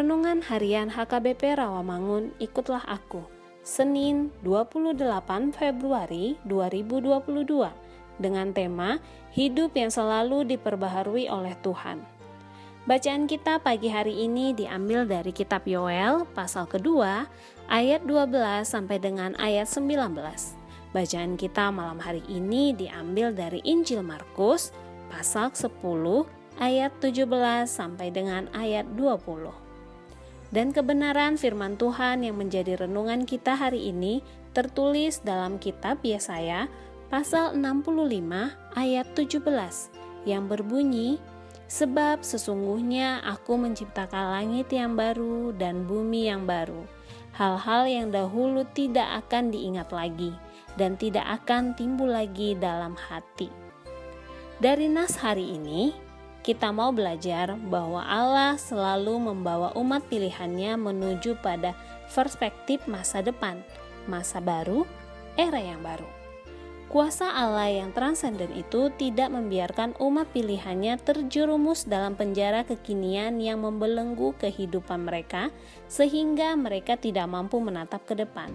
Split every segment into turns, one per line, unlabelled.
Renungan Harian HKBP Rawamangun, ikutlah aku. Senin 28 Februari 2022 dengan tema Hidup yang selalu diperbaharui oleh Tuhan. Bacaan kita pagi hari ini diambil dari kitab Yoel pasal kedua ayat 12 sampai dengan ayat 19. Bacaan kita malam hari ini diambil dari Injil Markus pasal 10 ayat 17 sampai dengan ayat 20. Dan kebenaran firman Tuhan yang menjadi renungan kita hari ini tertulis dalam kitab Yesaya pasal 65 ayat 17 yang berbunyi Sebab sesungguhnya aku menciptakan langit yang baru dan bumi yang baru. Hal-hal yang dahulu tidak akan diingat lagi dan tidak akan timbul lagi dalam hati. Dari nas hari ini, kita mau belajar bahwa Allah selalu membawa umat pilihannya menuju pada perspektif masa depan, masa baru, era yang baru. Kuasa Allah yang transenden itu tidak membiarkan umat pilihannya terjerumus dalam penjara kekinian yang membelenggu kehidupan mereka, sehingga mereka tidak mampu menatap ke depan.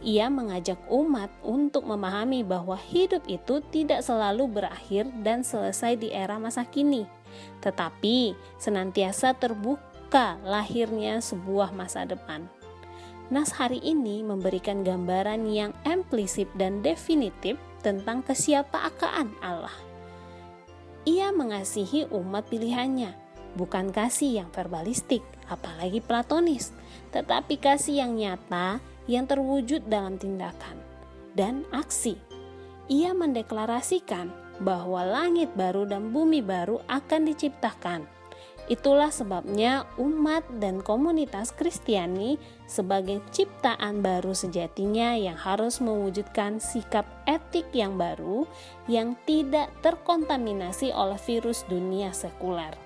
Ia mengajak umat untuk memahami bahwa hidup itu tidak selalu berakhir dan selesai di era masa kini, tetapi senantiasa terbuka lahirnya sebuah masa depan. Nas hari ini memberikan gambaran yang implisit dan definitif tentang kesiapaakaan Allah. Ia mengasihi umat pilihannya, bukan kasih yang verbalistik, apalagi platonis, tetapi kasih yang nyata yang terwujud dalam tindakan dan aksi. Ia mendeklarasikan bahwa langit baru dan bumi baru akan diciptakan Itulah sebabnya umat dan komunitas Kristiani sebagai ciptaan baru sejatinya yang harus mewujudkan sikap etik yang baru yang tidak terkontaminasi oleh virus dunia sekuler.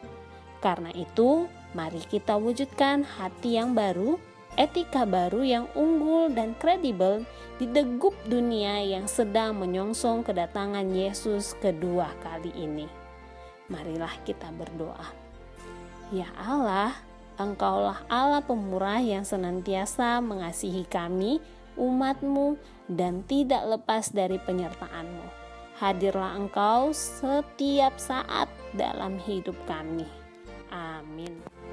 Karena itu, mari kita wujudkan hati yang baru, etika baru yang unggul dan kredibel di degup dunia yang sedang menyongsong kedatangan Yesus kedua kali ini. Marilah kita berdoa. Ya Allah, Engkaulah Allah pemurah yang senantiasa mengasihi kami, umatmu, dan tidak lepas dari penyertaanmu. Hadirlah Engkau setiap saat dalam hidup kami. Amin.